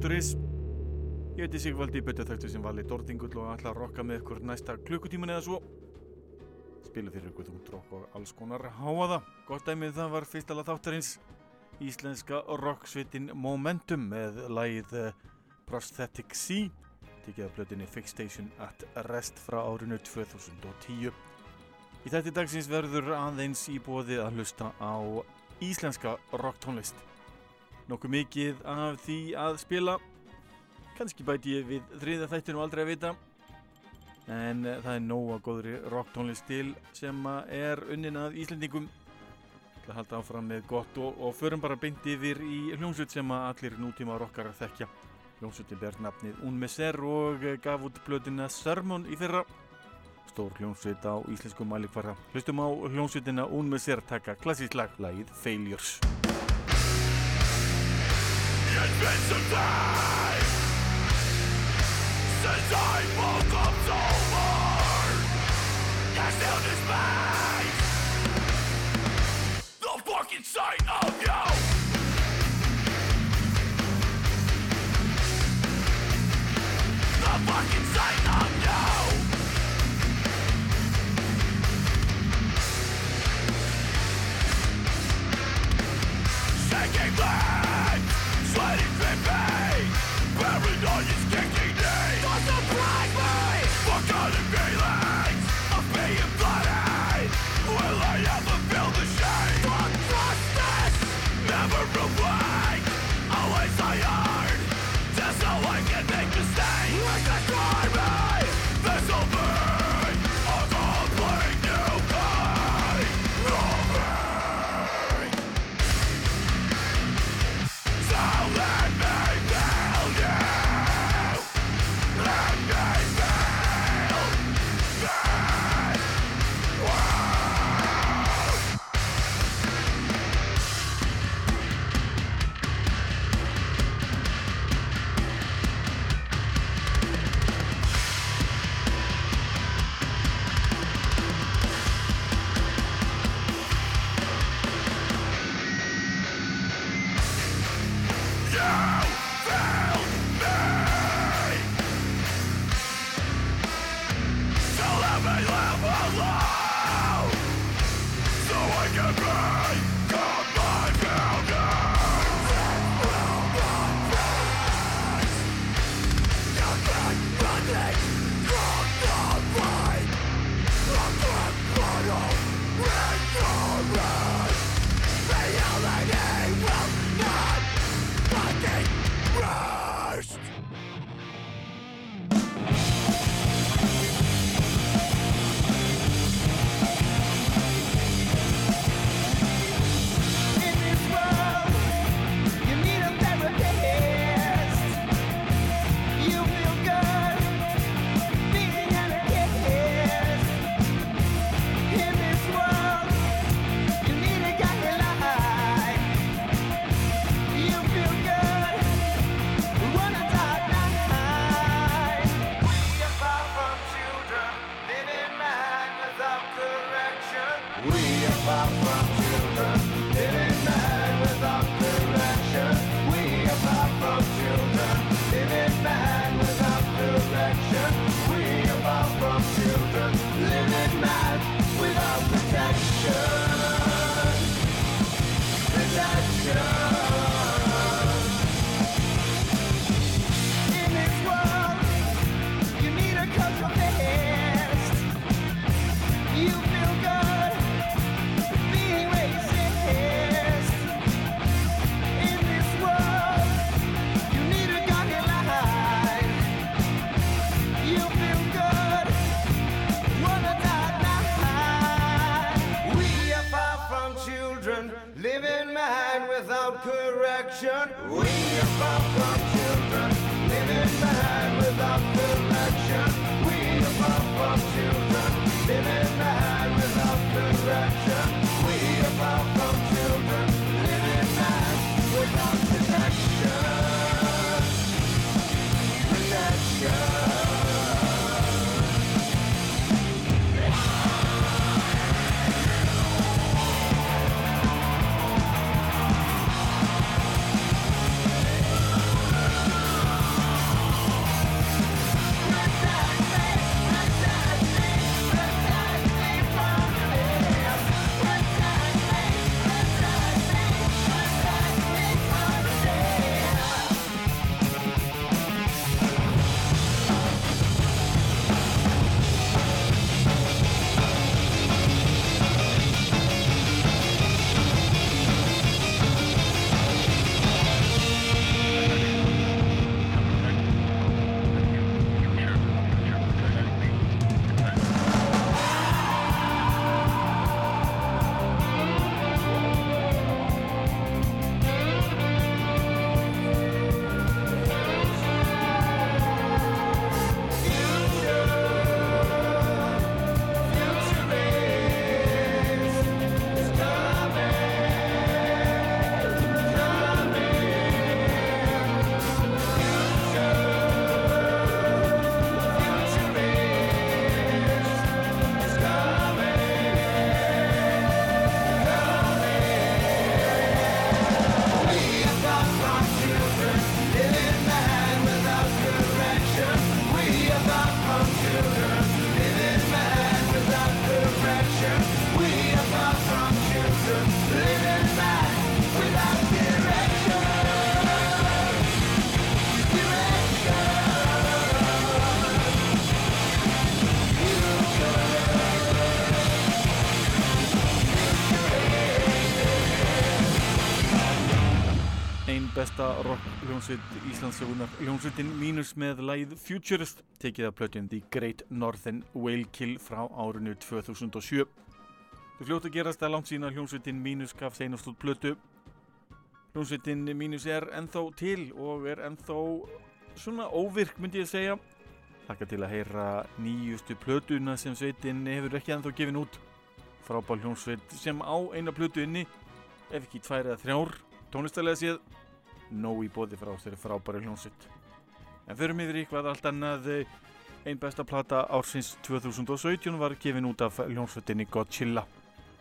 Rúf.is Ég heiti Sigvaldi Böttaþægtu sem vali Dordingull og ætla að rokka með ykkur næsta klukkutíman eða svo. Spilu fyrir ykkur þú drokk og alls konar háaða Gott dæmið það var fyrstala þáttarins. Íslenska rocksvitin Momentum með lægið eh, Prosthetic C. Tikið af blötinni Fix Station at Rest frá árinu 2010 Í þetta dagsins verður aðeins í bóði að hlusta á íslenska rocktónlist. Nokkuð mikið af því að spila, kannski bæti ég við þriða þættinu aldrei að vita, en eh, það er nóga góðri rocktónlist til sem er unnin að Íslendingum. Það halda áfram með gott og, og förum bara beint yfir í hljómsveit sem að allir nútíma rockarar þekkja. Hljómsveitin ber nafnið Un Messer og gaf út blöðina Sermon í fyrra stór hljómsveit á íslensku mælikvarða. Hlustum á hljómsveitina Un Messer taka klassísk lag, lagið Failures. Been since I woke up sober. Still the fucking sight of you. The fucking sight of you. Shaking legs, Besta rock hljómsveit Íslandsögunar hljómsveitin mínus með læð Futurist tekið af plötun The Great Northern Whale Kill frá árinu 2007. Þú fljótt að gerast að langt sína hljómsveitin mínus gaf seinast út plötu. Hljómsveitin mínus er ennþá til og er ennþá svona óvirk myndi ég að segja. Þakka til að heyra nýjustu plötuna sem sveitin hefur ekki ennþá gefin út. Frábál hljómsveit sem á eina plötu inni, ef ekki tvær eða þrjár, tónlistalega séð, nóg í bóði frá þeirri frábæri hljómsveit. En förum yfir í hvað allt annað, einn besta plata ársins 2017 var gefin út af hljómsveitinni Godzilla.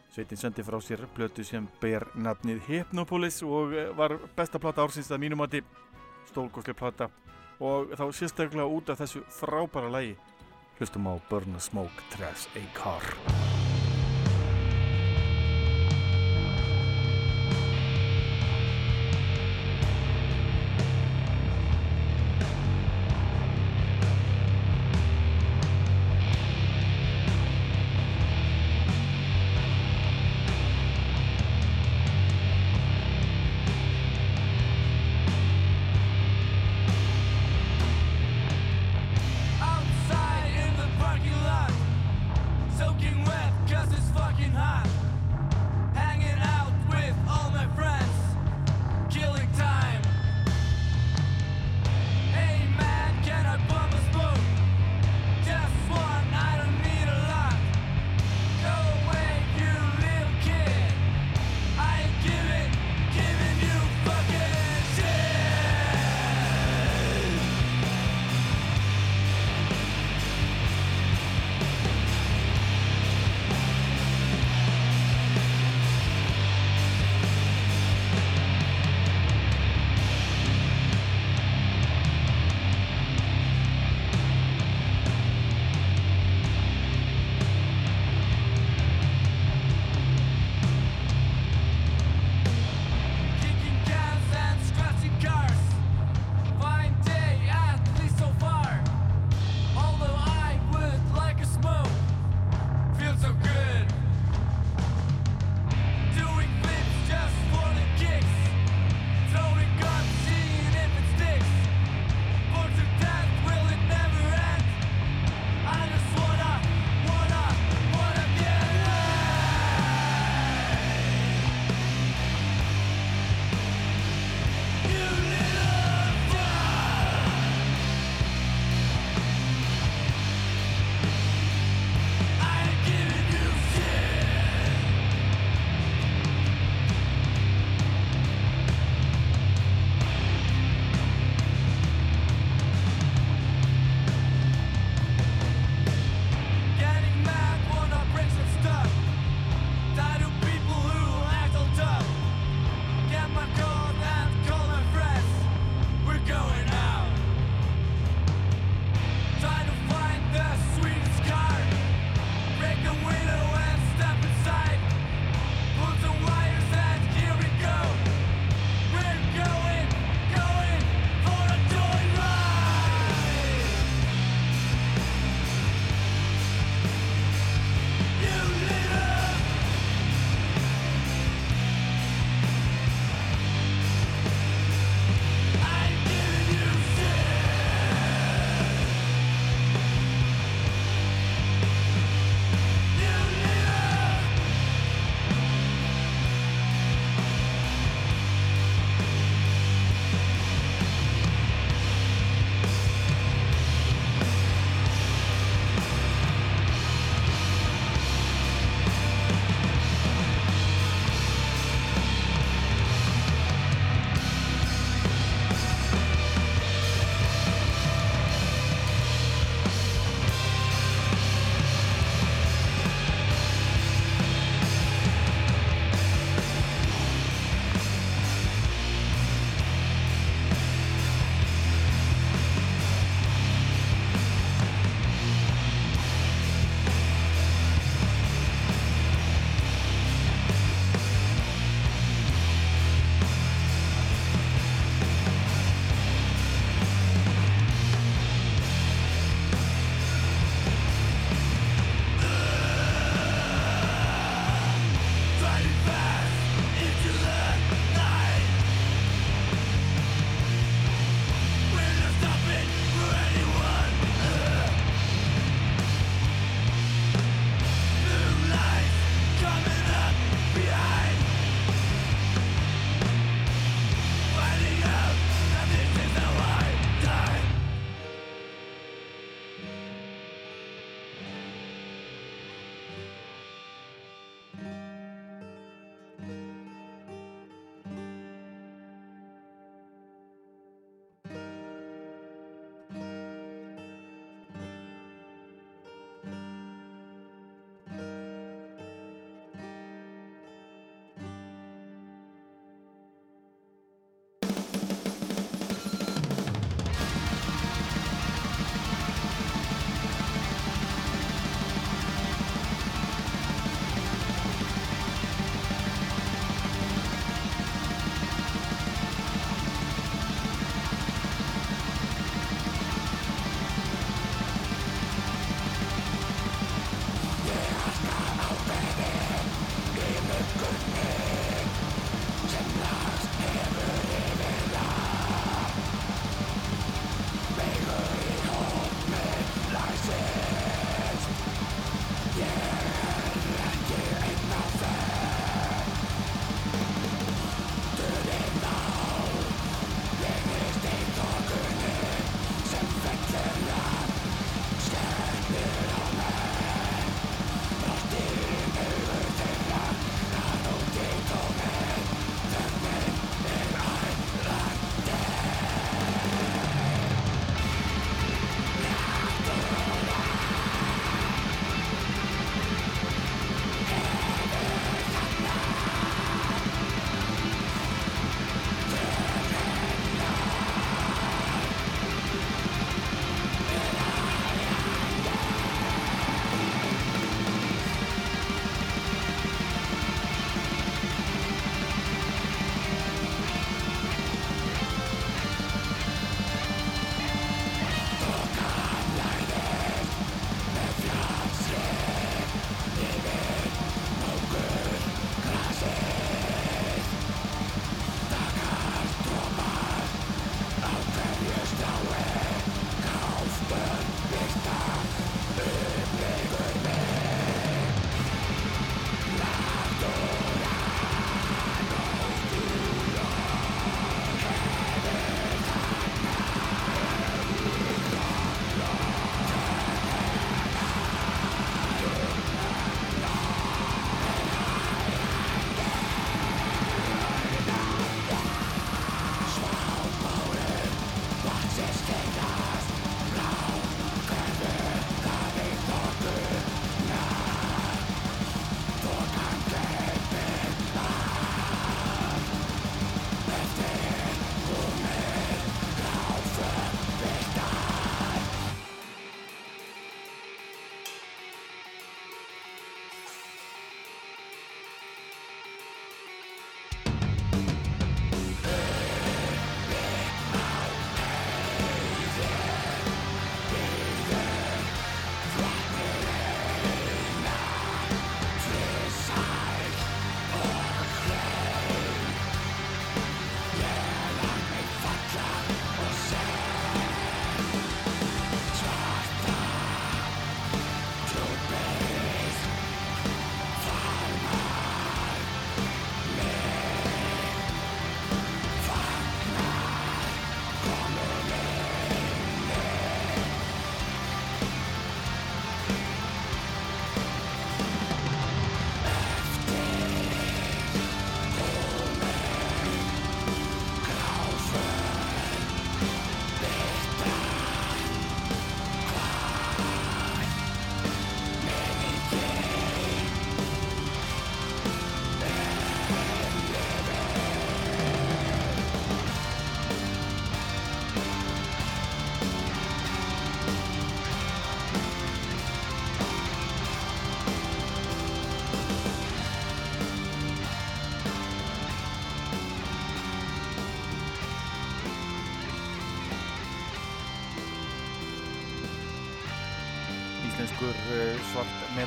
Sveitin sendi frá sér plötu sem ber nafnið Hypnopolis og var besta plata ársins að mínum átti, stólgóðslega plata og þá sérstaklega út af þessu frábæra lægi. Hlustum á Burn a Smoke Trash a Car.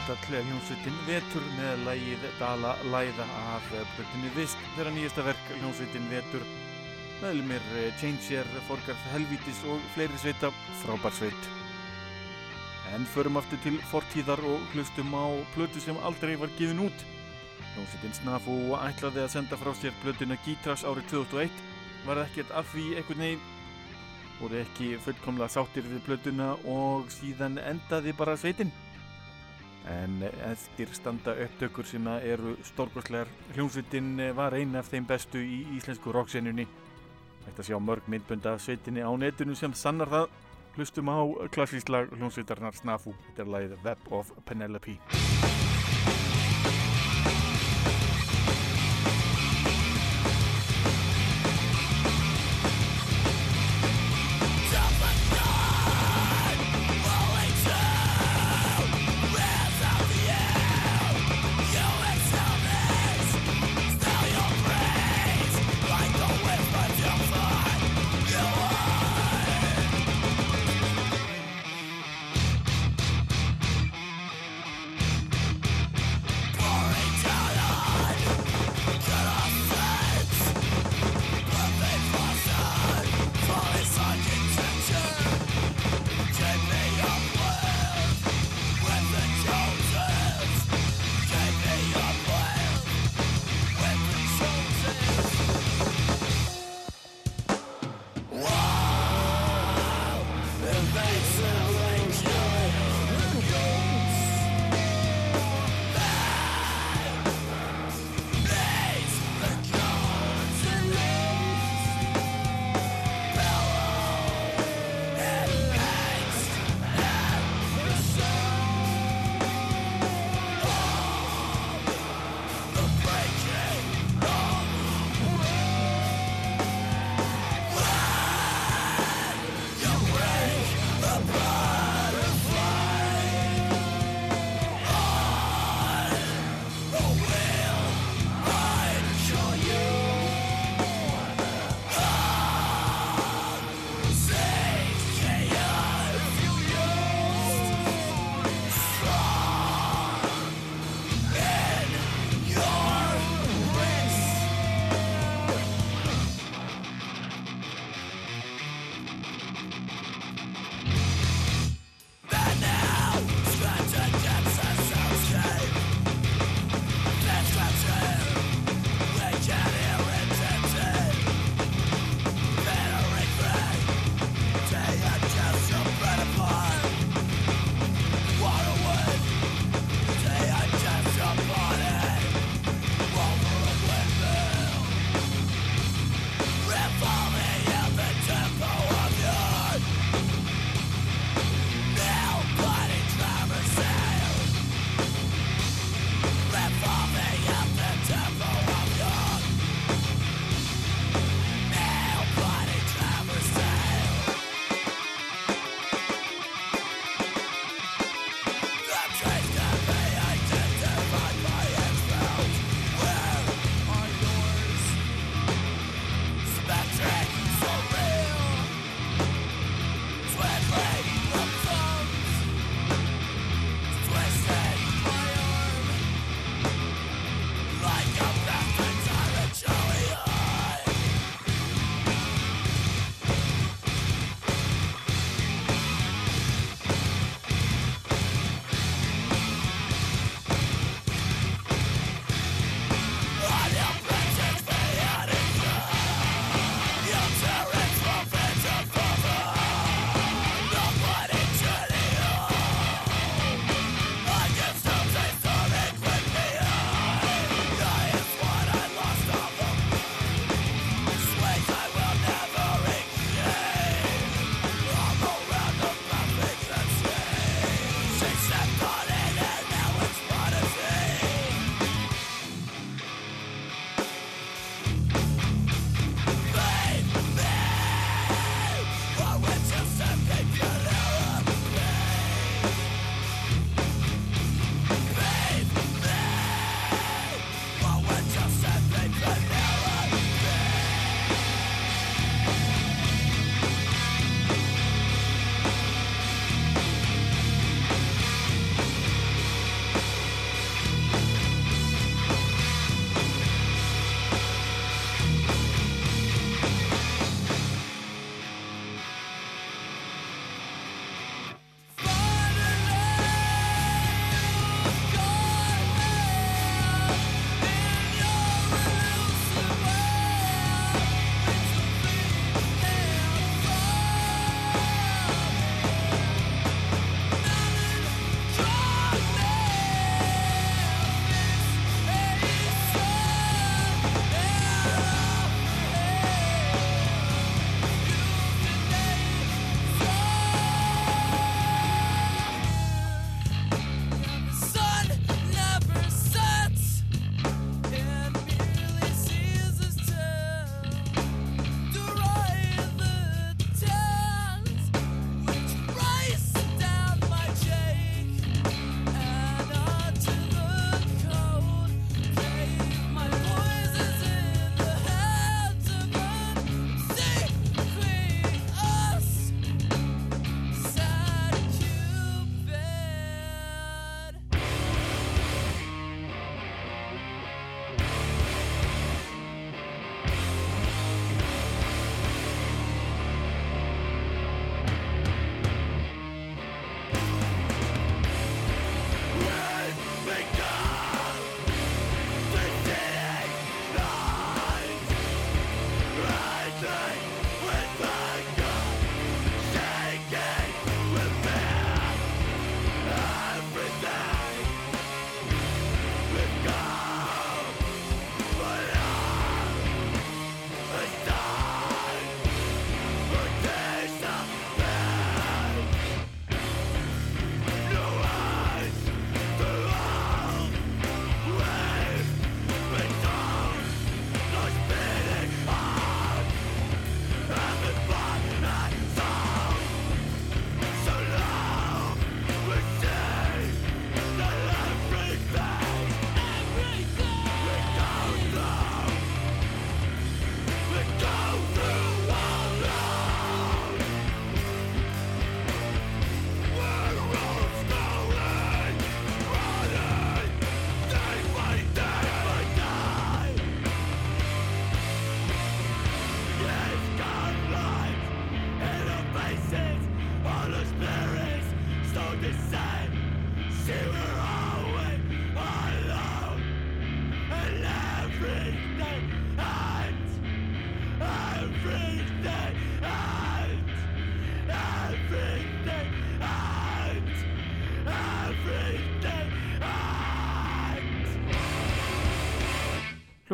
Metall hljómsveitin Vetur með lægið Dala Læða af blöttinni Vist þeirra nýjasta verk hljómsveitin Vetur. Meðlumir Changer, Forgarð Helvítis og fleiri sveita frábær sveit. En förum aftur til fortíðar og hlustum á blötu sem aldrei var gefin út. Hljómsveitin Snafu ætlaði að senda frá sér blötuna Gítras árið 2001 var ekkert af því einhvern veginn. Voru ekki fullkomlega sáttir við blötuna og síðan endaði bara sveitin en eftir standa upptökur sem eru stórgóðslegar hljómsveitin var einn af þeim bestu í íslensku rocksenjunni. Þetta sjá mörg myndbönd af sveitinni á netinu sem sannar það. Hlustum á klassíslag hljómsveitarnar Snafu. Þetta er lagið Web of Penelope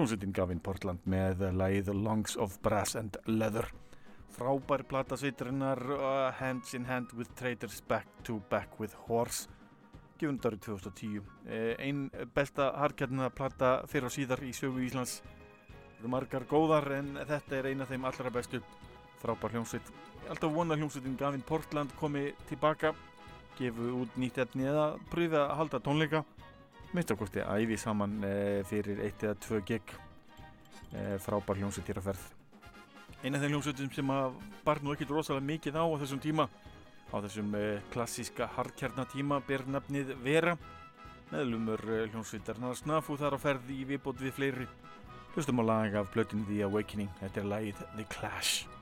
Hljómsveitin Gavin Portland með lagið Lungs of Brass and Leather. Frábær plata sveiturinnar uh, Hands in Hand with Traders Back to Back with Horse gefund árið 2010 eh, ein besta harkjarnina plata fyrir og síðar í sögu Íslands. Eru margar góðar en þetta er eina af þeim allra bestu. Frábær hljómsveit. Alltaf vona að hljómsveitin Gavin Portland komi tilbaka gefu út nýtt efni eða pröfi að halda tónleika minnst okkurti æfi saman e, fyrir eitt eða tvö gig e, frábær hljómsveit hér að ferð eina af þeim hljómsveitum sem að bar nú ekkit rosalega mikið á á þessum tíma á þessum e, klassíska harkjarnatíma ber nafnið Vera meðlumur hljómsveitarnar Snafu þar á ferð í viðbót við fleiri. Hlustum á lag af blötinu The Awakening þetta er lagið The Clash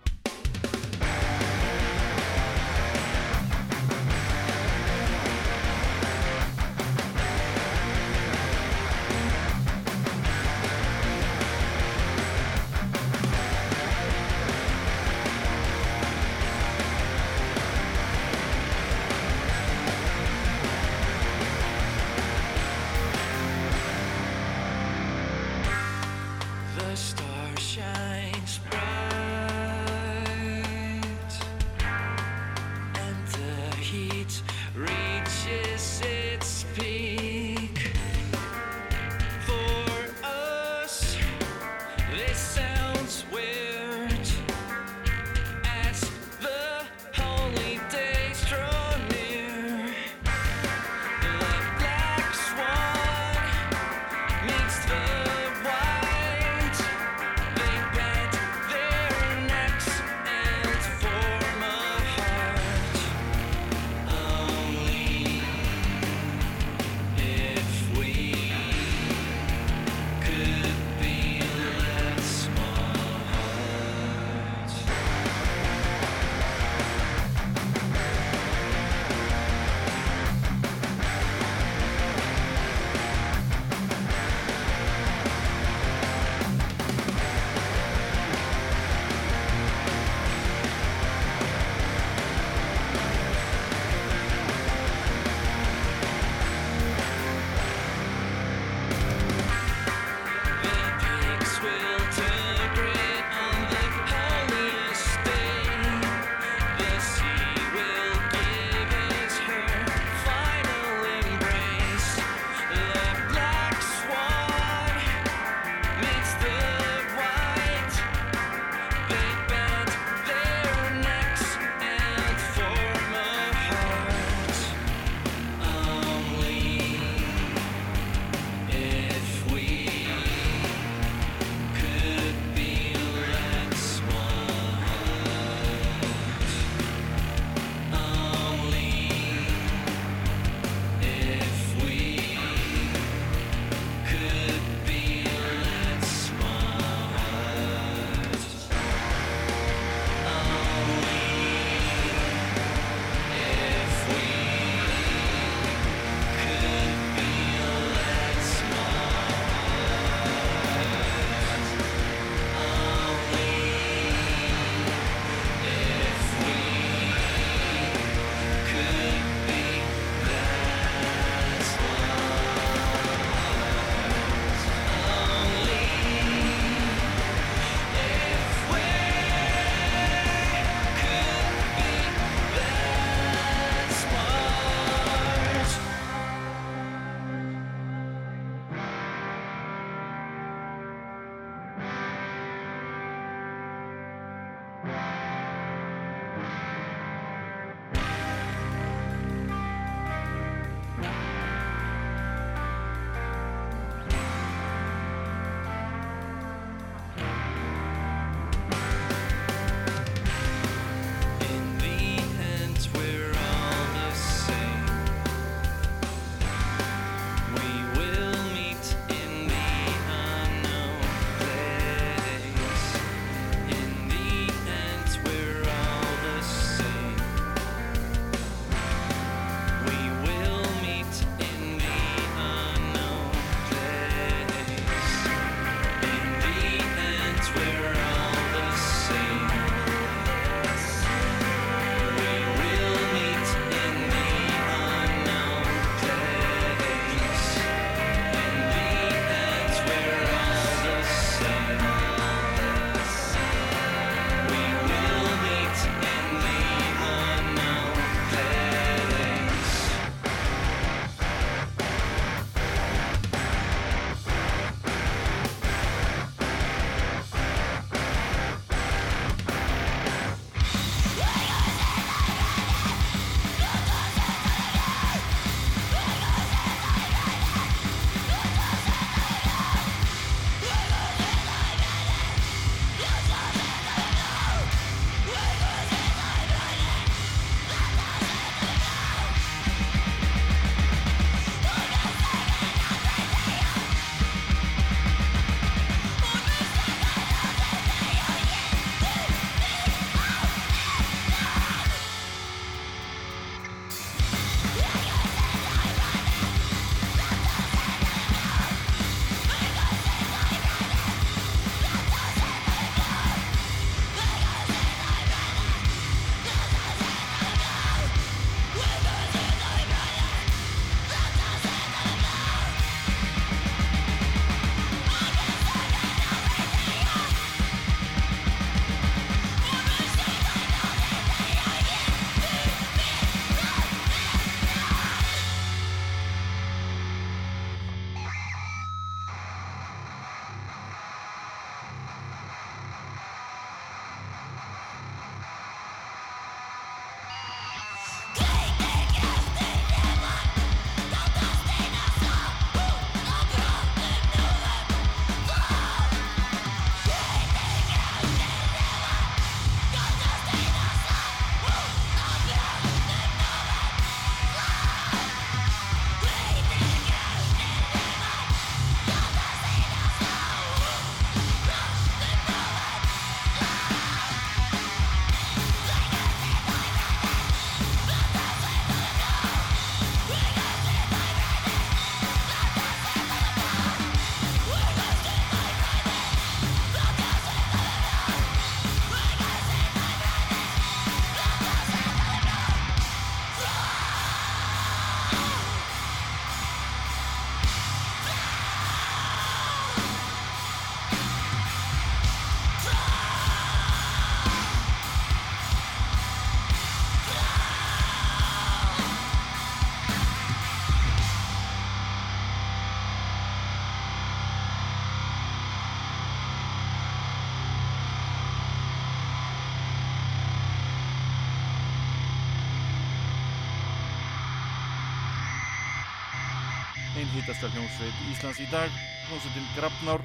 ein hittasta hljómsveit Íslands í dag, hljómsveitin Grafnár.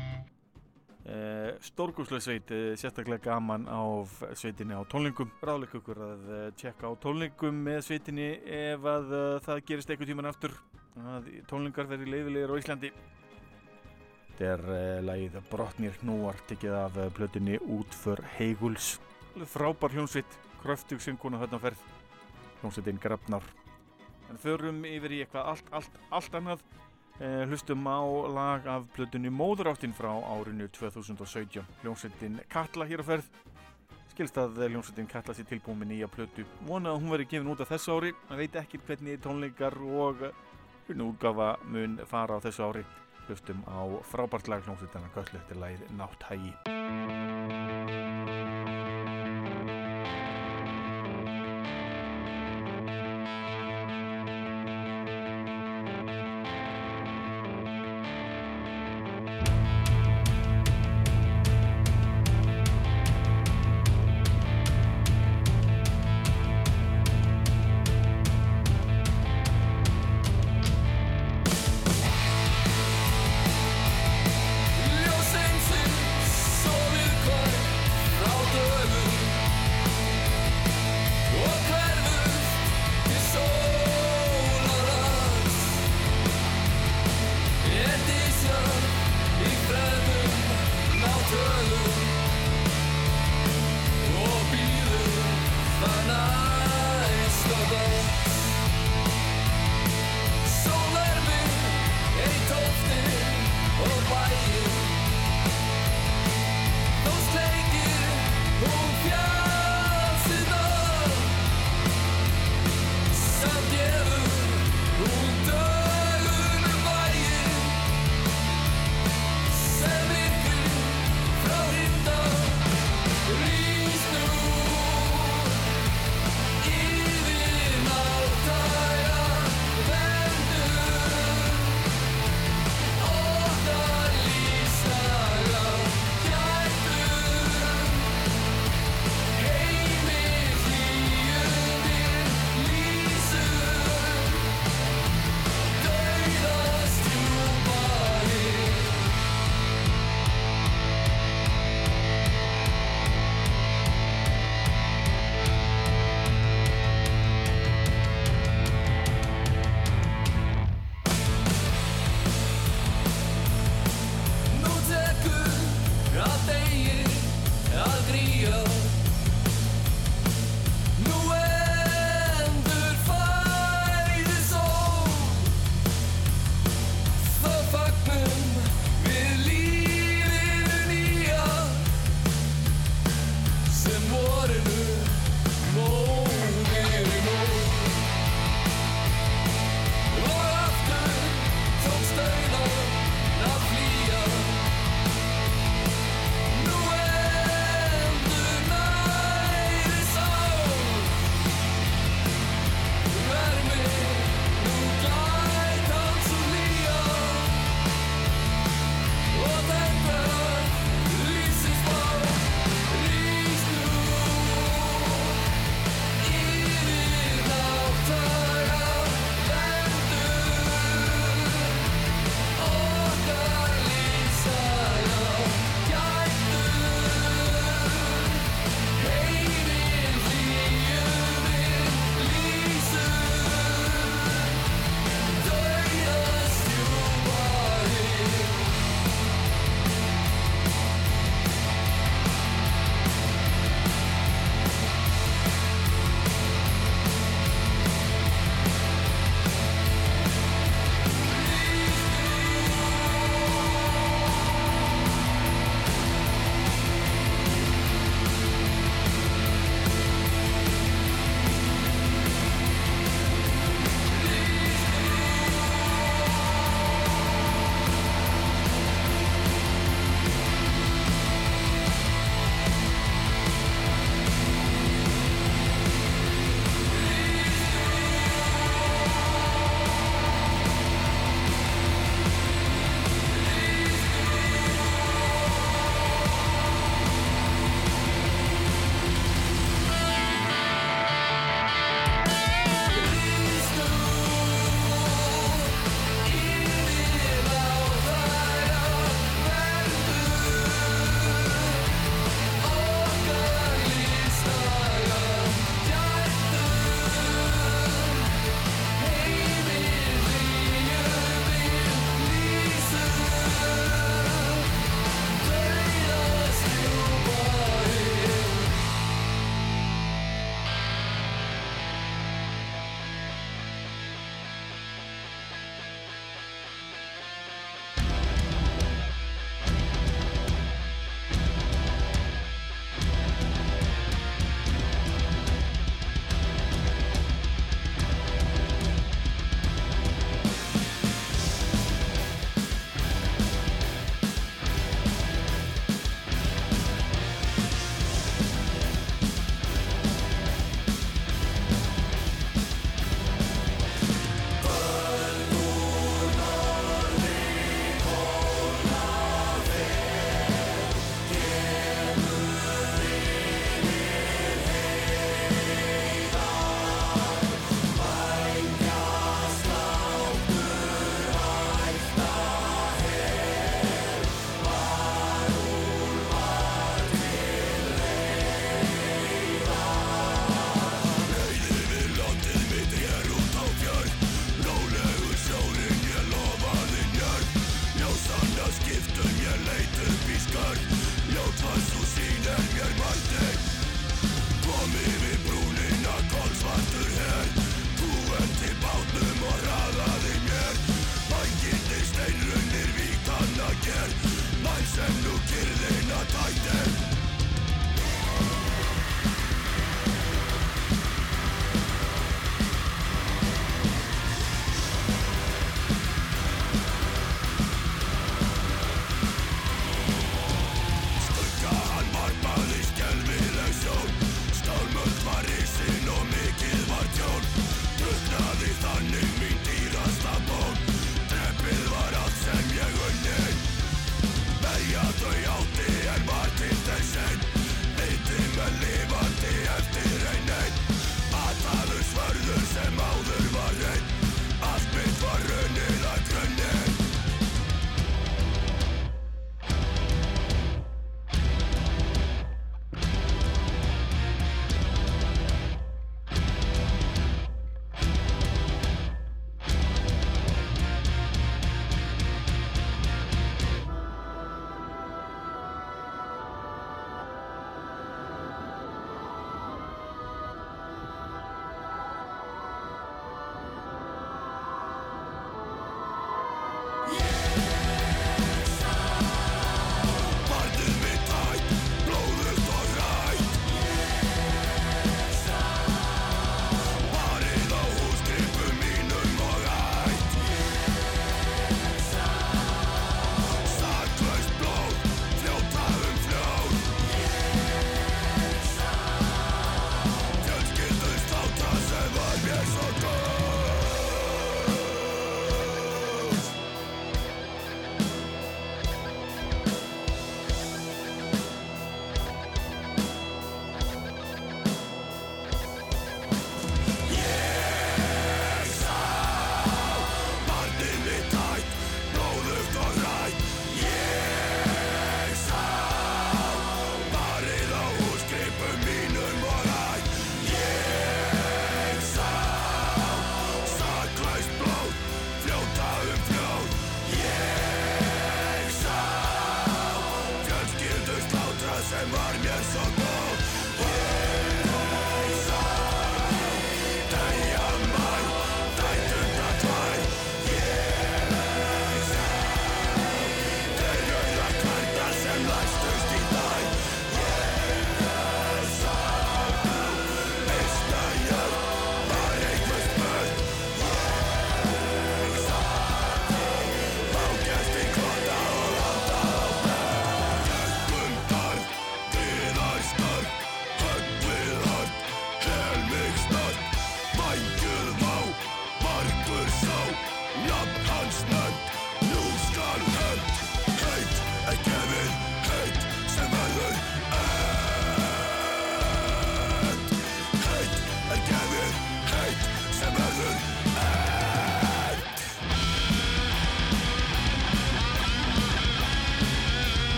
Eh, Stórgúslega sveit, eh, sérstaklega gaman á sveitinni á tónlingum. Ráðleik ykkur að eh, tjekka á tónlingum með sveitinni ef að eh, það gerist eitthvað tíman aftur. Að tónlingar verði leiðilegir á Íslandi. Þetta er eh, lagið Brotnir hnúar, tekið af eh, plötunni Útför Heiguls. Frábær hljómsveit, kröftug synguna þarna ferð. Hljómsveitin Grafnár. En förum yfir í eitthvað allt, allt, allt annað. Eh, hlustum á lag af plötunni Móðuráttin frá árinu 2017. Hljómsveitin Katla hér á ferð. Skilst að hljómsveitin Katla sé tilbúin með nýja plötu. Vona að hún veri gefin út af þessu ári. Það veit ekki hvernig tónleikar og hvernig útgafa mun fara á þessu ári. Hlustum á frábært lag hljómsveitana Köllu. Þetta er lagið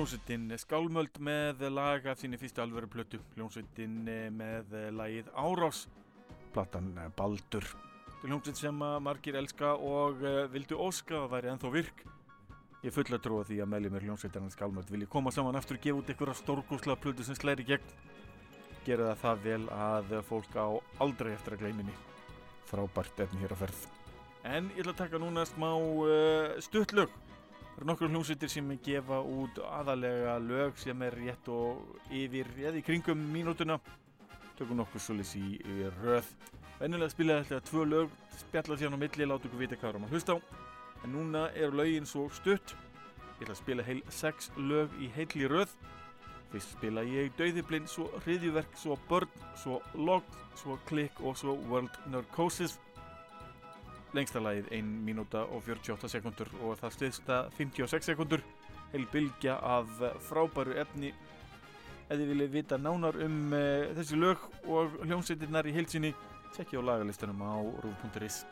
hljómsveitin Skálmöld með lag af sinni fyrstu alvöru plötu. Hljómsveitin eh, með eh, lagið Árás platan eh, Baldur. Hljómsveit sem margir elska og vildu óska að væri ennþá virk. Ég fulla trúa því að meðlum er hljómsveitarnar Skálmöld vilji koma saman aftur og gefa út einhverja stórgúslega plötu sem slæri gegn. Gera það það vel að fólk á aldrei eftir að gleyminni. Frábært efni hér að ferð. En ég ætla að taka núna smá uh, stuttlög nokkur hljómsveitir sem gefa út aðalega lög sem er rétt og yfir, eða í kringum mínútuna. Tökum nokkur solis í, röð. Venjulega spilaði alltaf tvö lög, spjalla síðan á milli, láta ykkur vita hvað erum að hlusta á. En núna eru lögin svo stutt. Ég ætla að spila heil sex lög í heilli röð. Fyrst spila ég Dauðiblind, svo Hriðjuverk, svo Börn, svo Log, svo Klikk og svo World Narcosis lengsta lagið 1 mínúta og 48 sekundur og það stiðsta 56 sekundur heil bylgja af frábæru efni. Ef þið viljið vita nánar um uh, þessi lög og hljómsveitirnar í heilsinni tjekkja á lagalistunum á rúf.is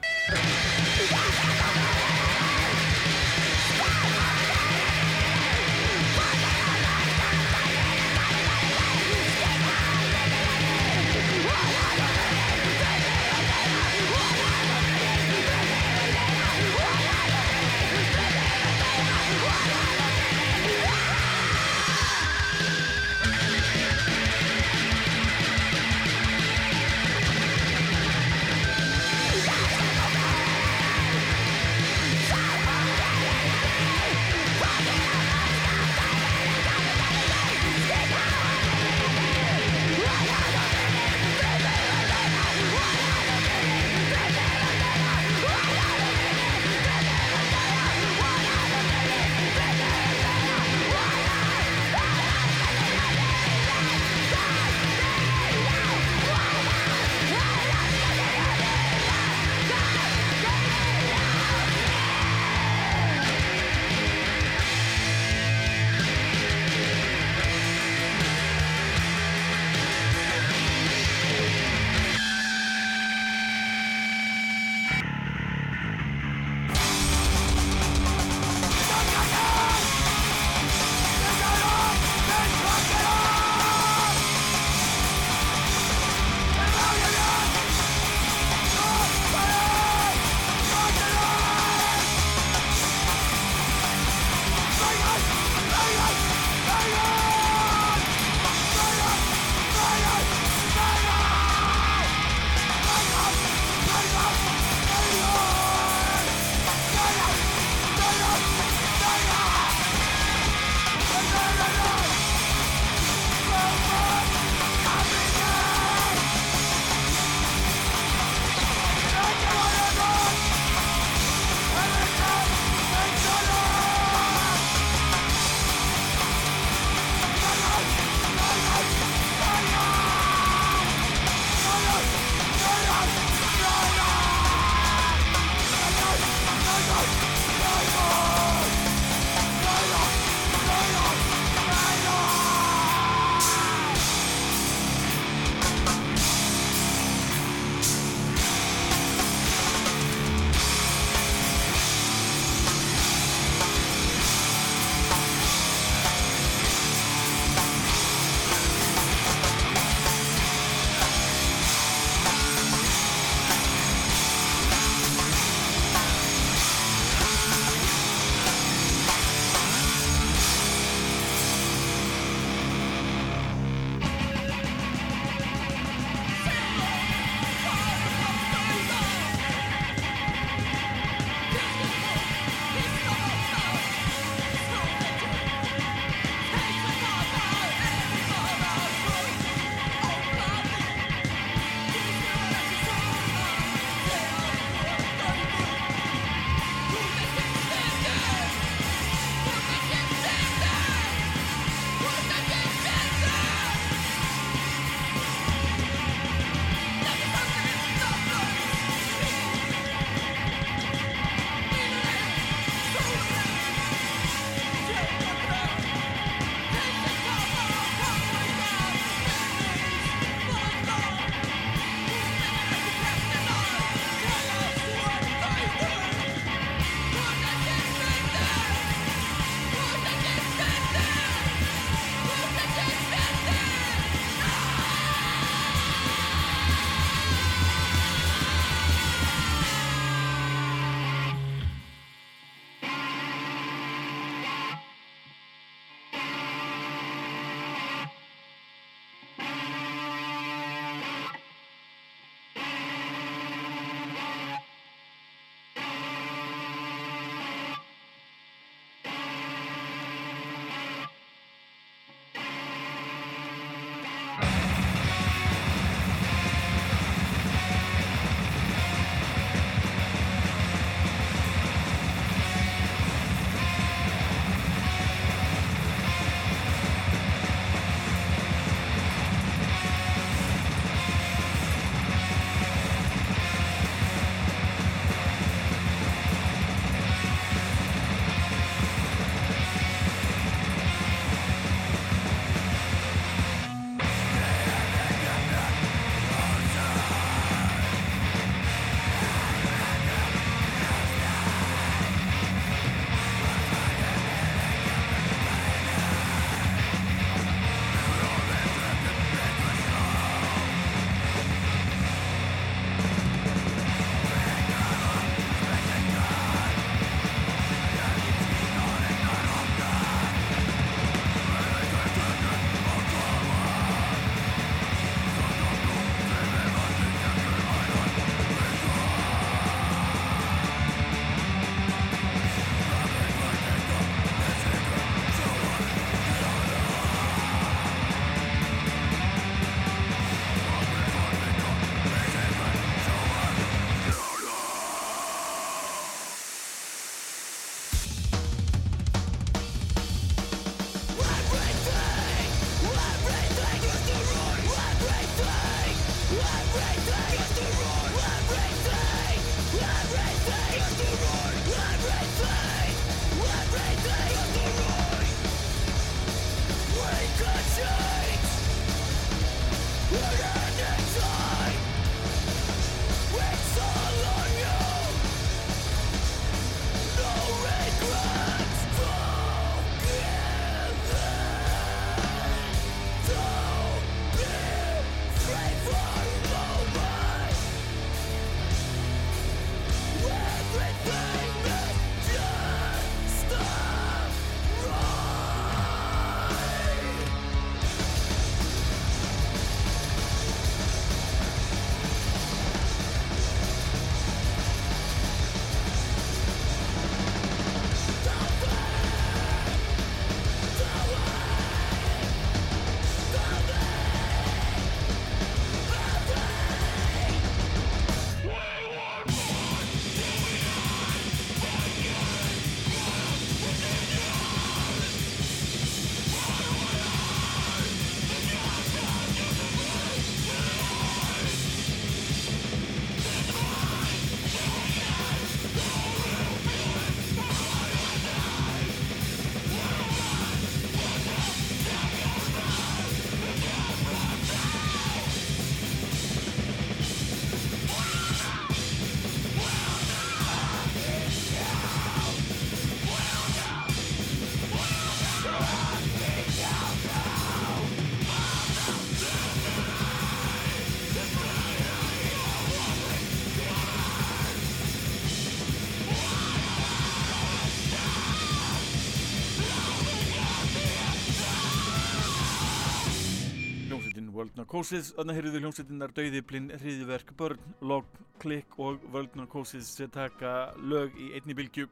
Kósins, annað heyrðuðu hljómsveitinnar Dauðiblinn, Hriðiverk, Börn, Logg, Klikk og Völdnur Kósins sem taka lög í einni bylgju.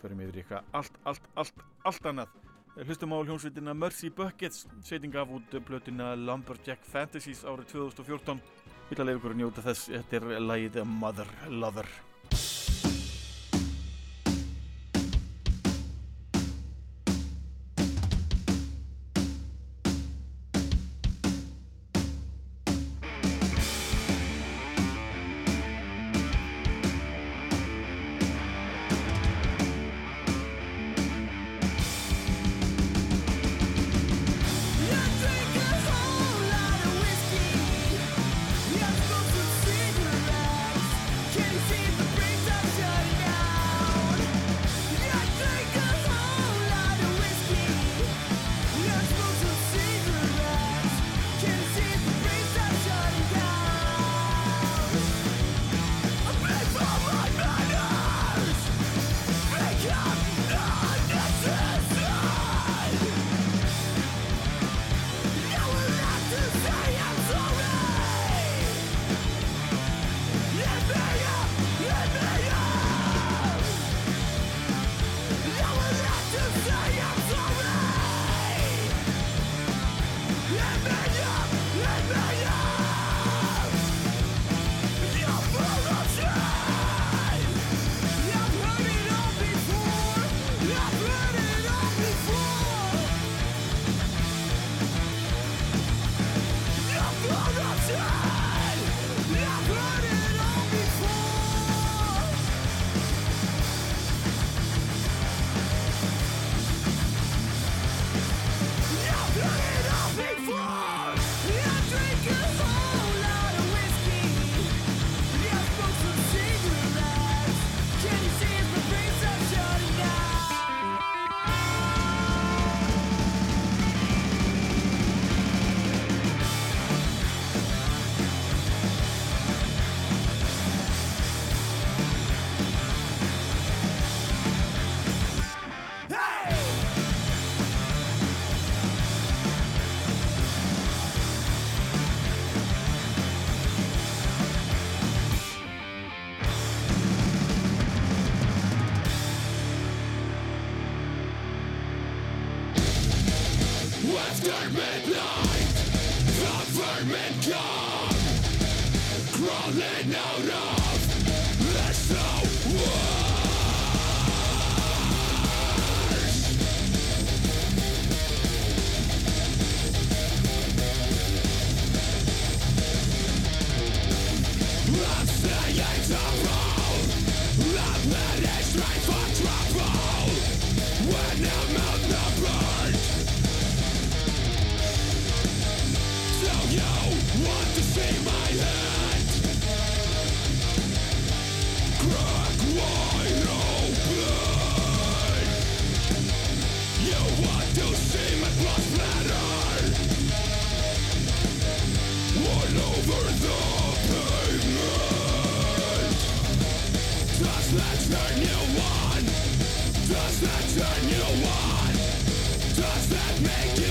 Förum yfir eitthvað allt, allt, allt, allt annað. Eh, hlustum á hljómsveitina Mercy Buckets, sveiting af út blötuna Lumberjack Fantasies árið 2014. Við ætlum að lefa ykkur að njóta þess, þetta er lægið Mother Lover. One. Does that make you?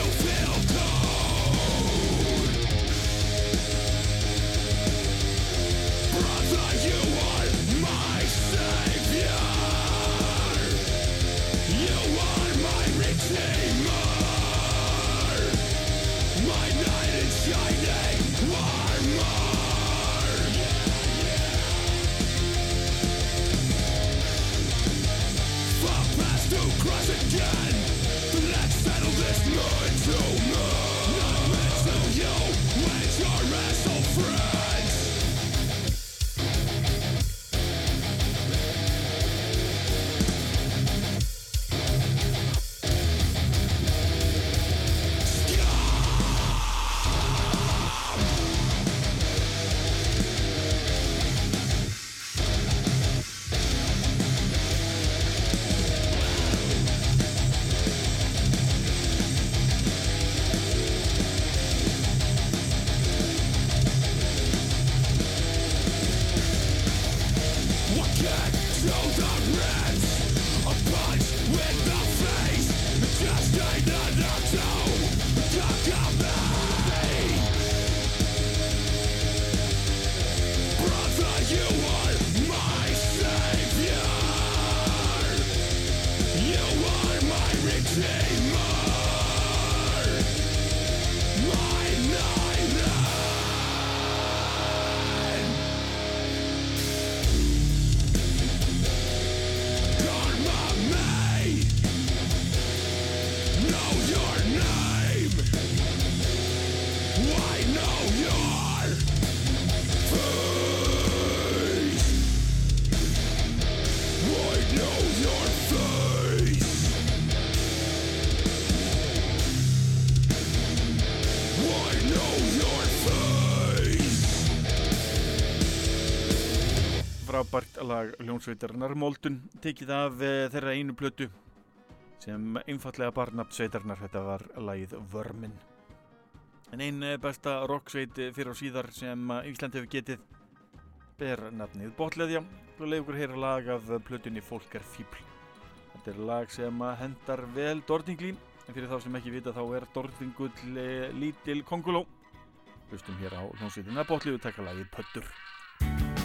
lag Ljónsveitarnar Moldun tekið af eh, þeirra einu plötu sem einfallega barnabt sveitarnar þetta var lagið Vörmin en einn eh, besta rocksveit eh, fyrir á síðar sem Íslandi hefur getið ber nafnið Botleðja og leiður hér lag af plötunni Fólk er fýbl þetta er lag sem hendar vel Dortinglín en fyrir þá sem ekki vita þá er Dortingull lítil konguló hlustum hér á Ljónsveitina Botleðu taka lagið Pöttur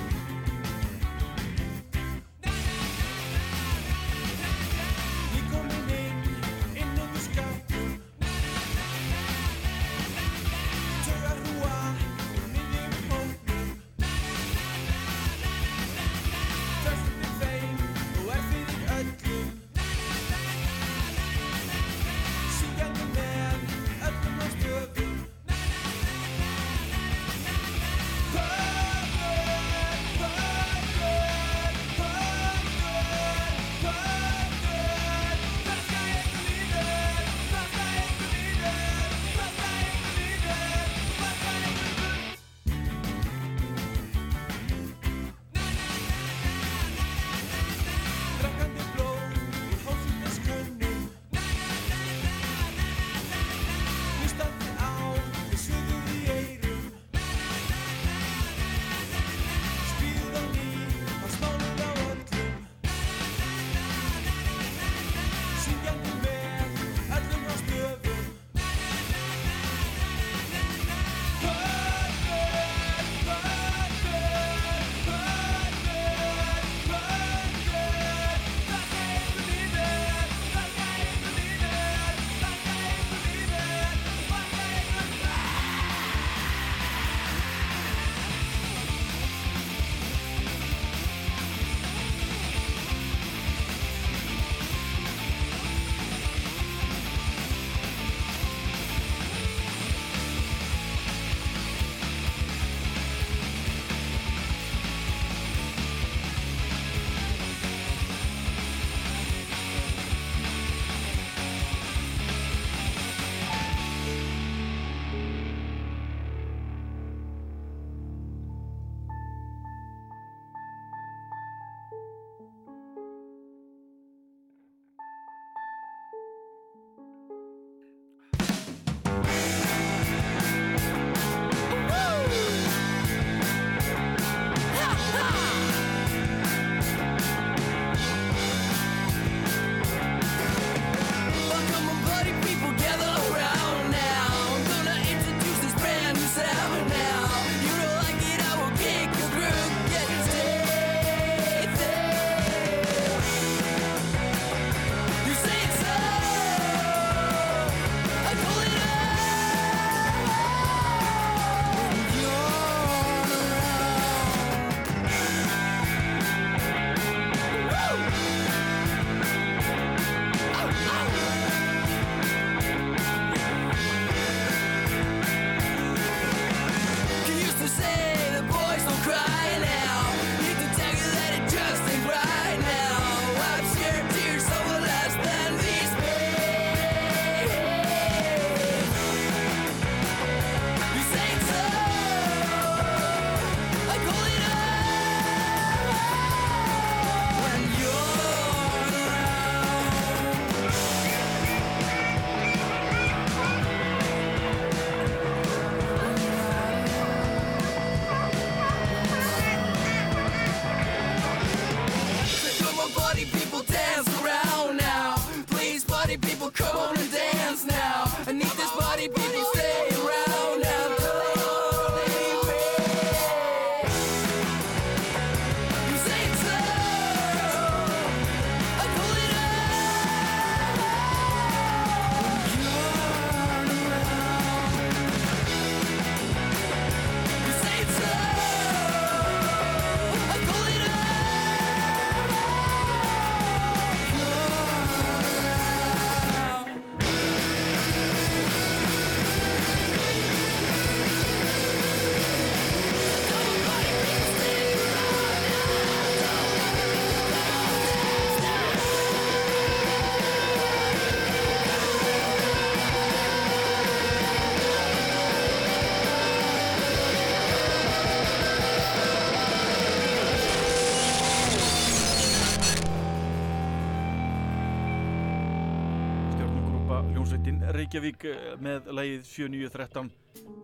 Reykjavík eh, með lagið 7913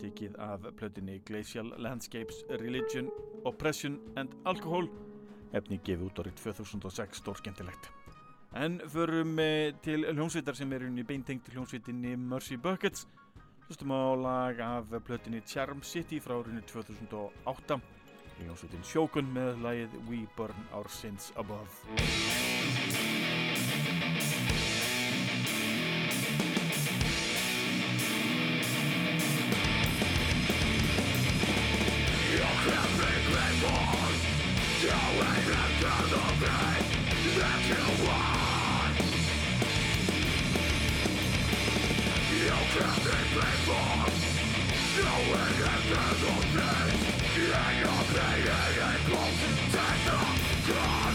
tekið af plötinni Glacial Landscapes Religion, Oppression and Alcohol. Efni gefið út árið 2006 stórskemmtilegt. En förum eh, til hljómsveitar sem er unni beintengt hljómsveitinni Mercy Buckets. Hlustum á lag af plötinni Charm City frá árinu 2008 hljómsveitin Shogun með lagið We Burn Our Sins Above force Going into the that you want You can't be the In your pain and impulse Take the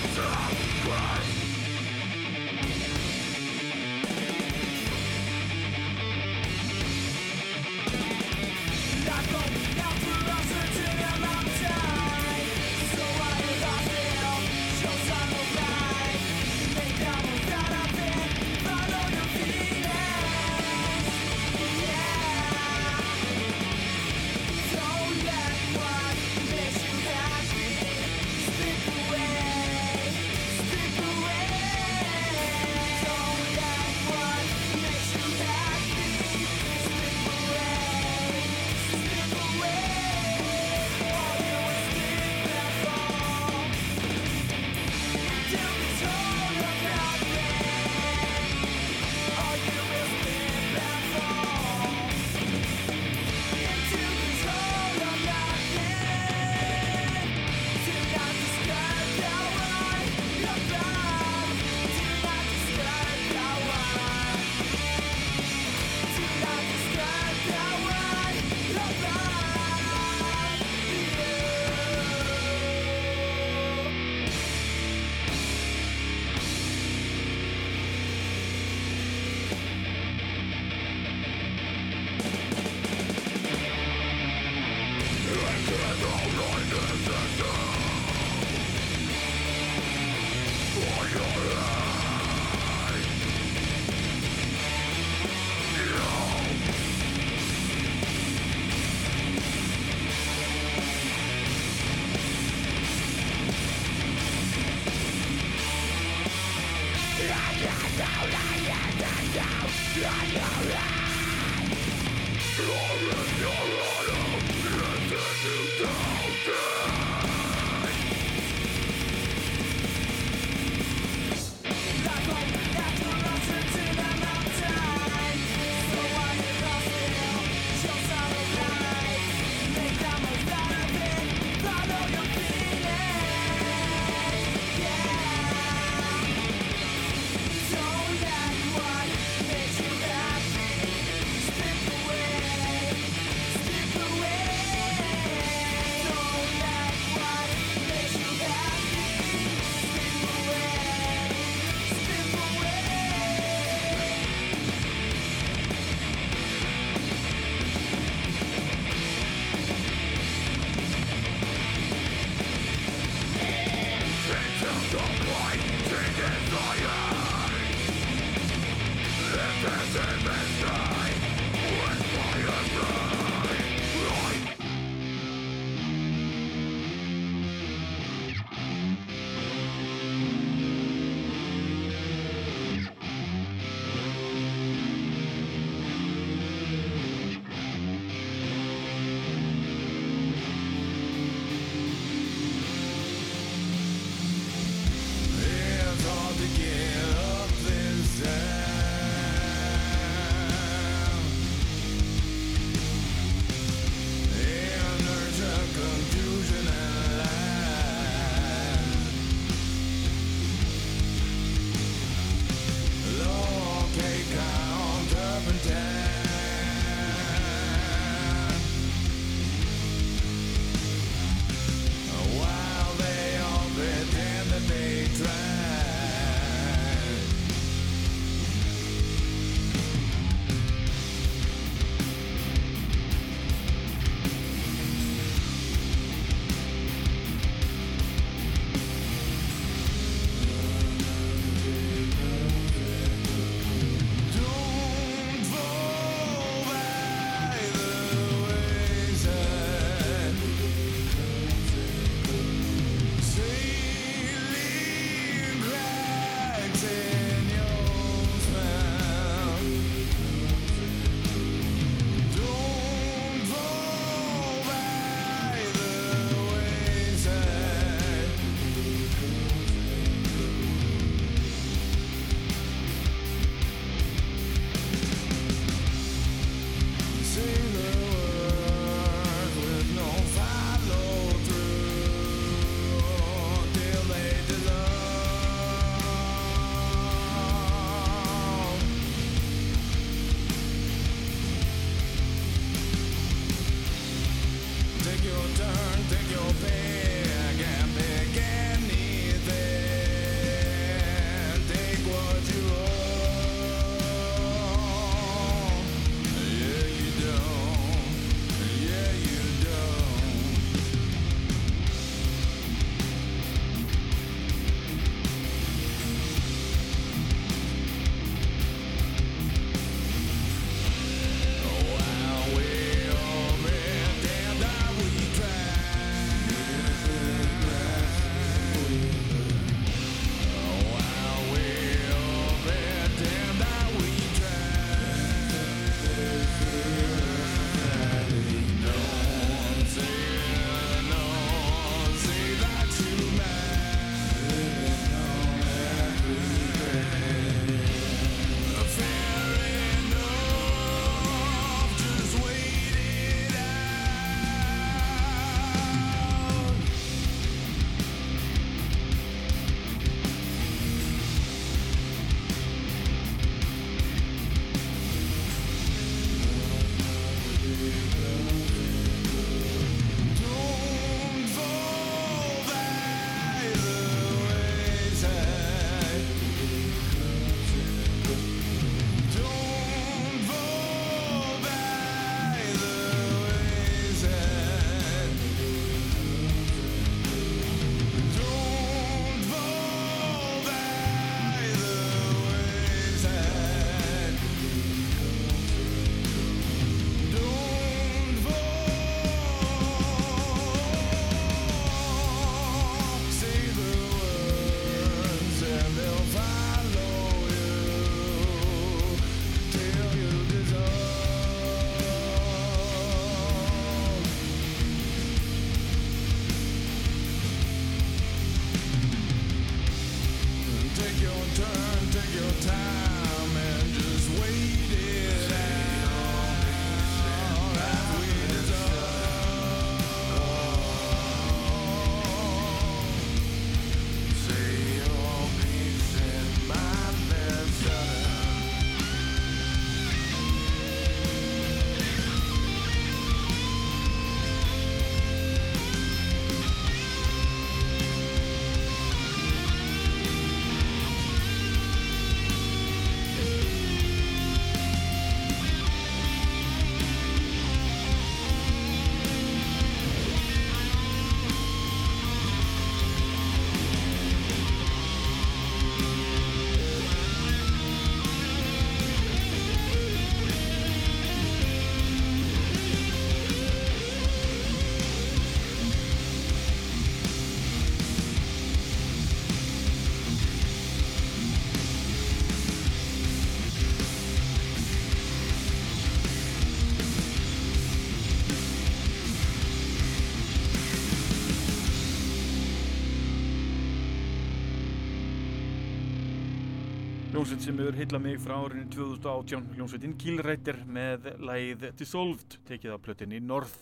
Hljómsveit sem hefur heillað mig frá árinu 2018, hljómsveitin Killrættir með lagið Dissolved, tekið á plötinni North.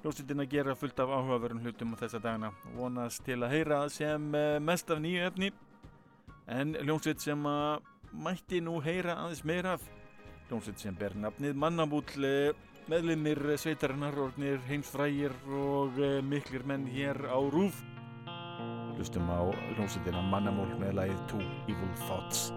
Hljómsveitin að gera fullt af áhugaverðum hlutum á þessa dagana, vonast til að heyra sem eh, mest af nýju efni, en hljómsveit sem að mætti nú heyra aðeins meira af, hljómsveit sem ber nafnið Mannabúll, meðlimir sveitarinnar, orðnir heimsfrægir og eh, miklir menn hér á Rúf. Hlustum á hljómsveitina Mannamól með lagið Two Evil Thoughts.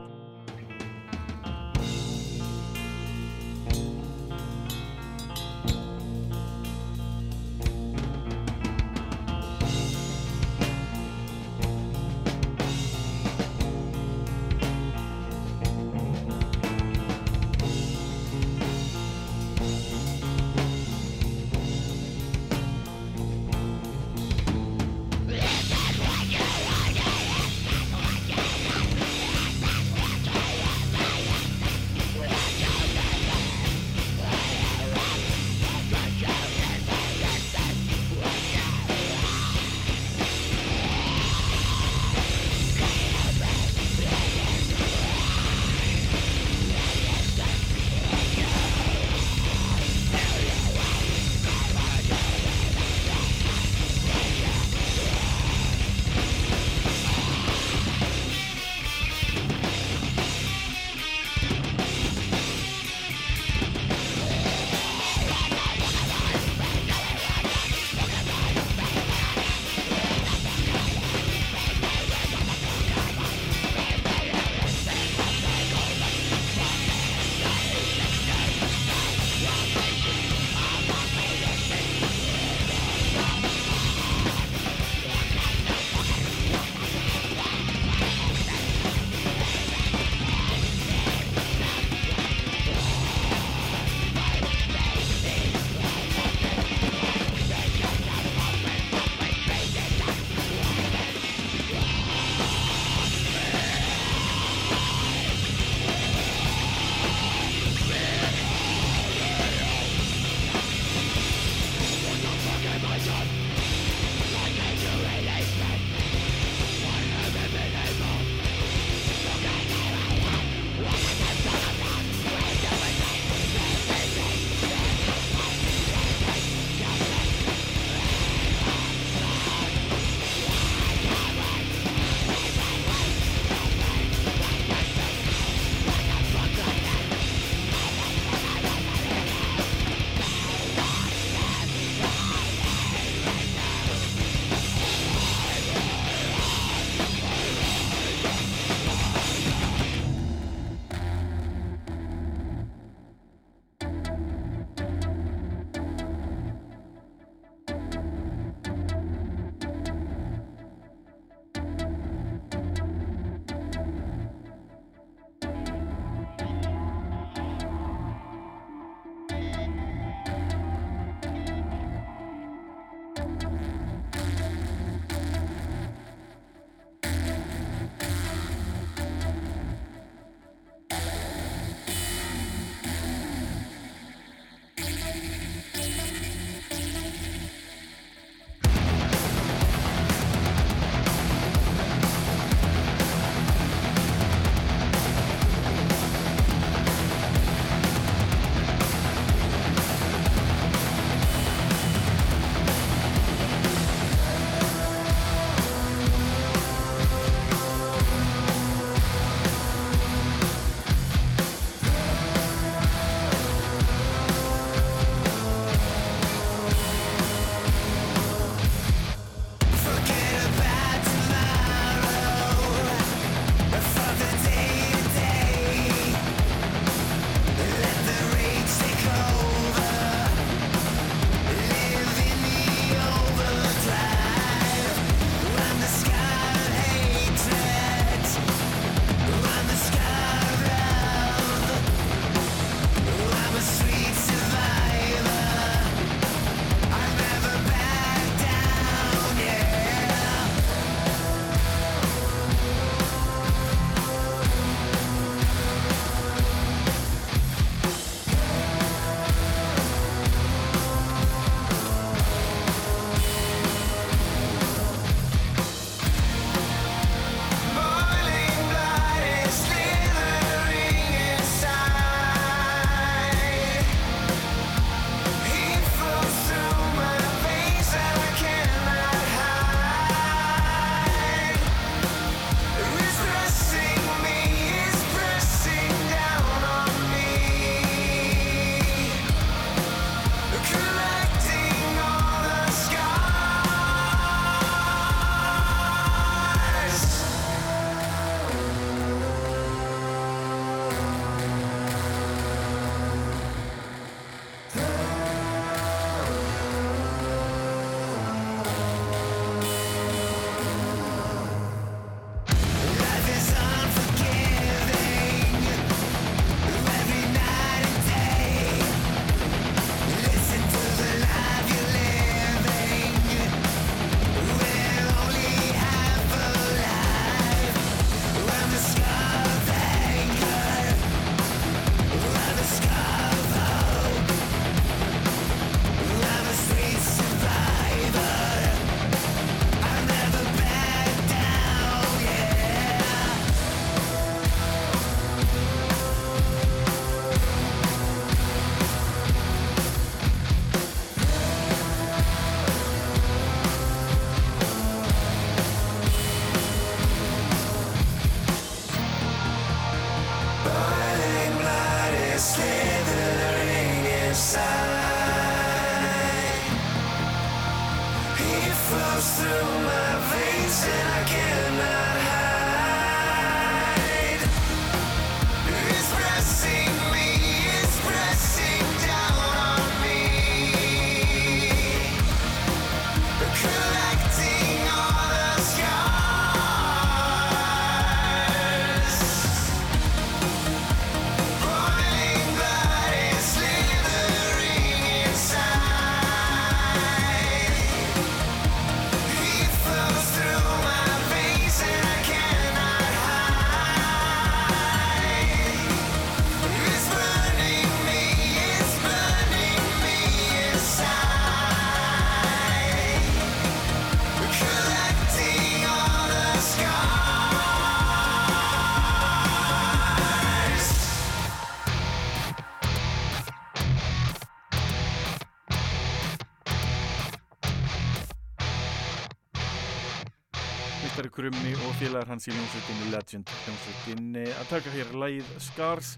Félagar hans í hljómsveitinni Legend hljómsveitinni að taka hér lagið Scars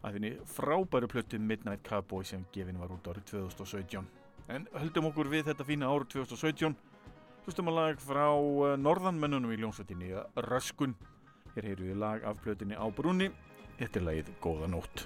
af henni frábæru plötu Midnight Cowboy sem gefin var út árið 2017 en höldum okkur við þetta fína árið 2017 hlustum að lag frá eh, norðanmennunum í hljómsveitinni Röskun. Hér heyru við lag af plötunni á brunni þetta er lagið Góða nótt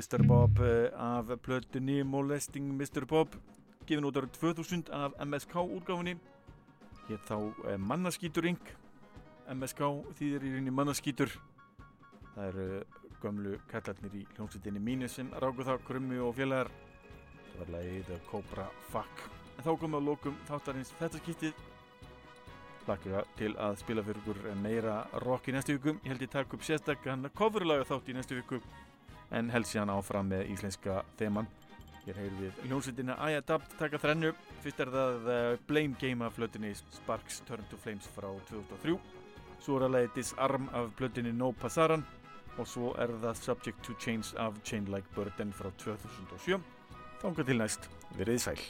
Mr. Bob eh, af plötunni Molesting Mr. Bob gefin út árið 2000 af MSK útgáfunni hér þá eh, Mannaskítur Inc. MSK þýðir í rauninni Mannaskítur það eru gömlu kallarnir í hljómsveitinni mínu sem ráku það krummi og félagar það var lagið Cobra Fuck en þá komum við að lokum þáttarins þetta skiptið Laka til að spila fyrir meira rock í næstu viku. Ég held ég takk upp sérstakkan coverlaga þátt í næstu viku en held síðan áfram með íslenska þeman. Hér heyrum við hljómsveitina I Adapt taka þrennu. Fyrst er það uh, Blame Game af flötinni Sparks Turn to Flames frá 2003. Svo er það leiði Disarm af blötinni No Passaran og svo er það Subject to Change af Chain Like Burden frá 2007. Þánga til næst, verið sæl.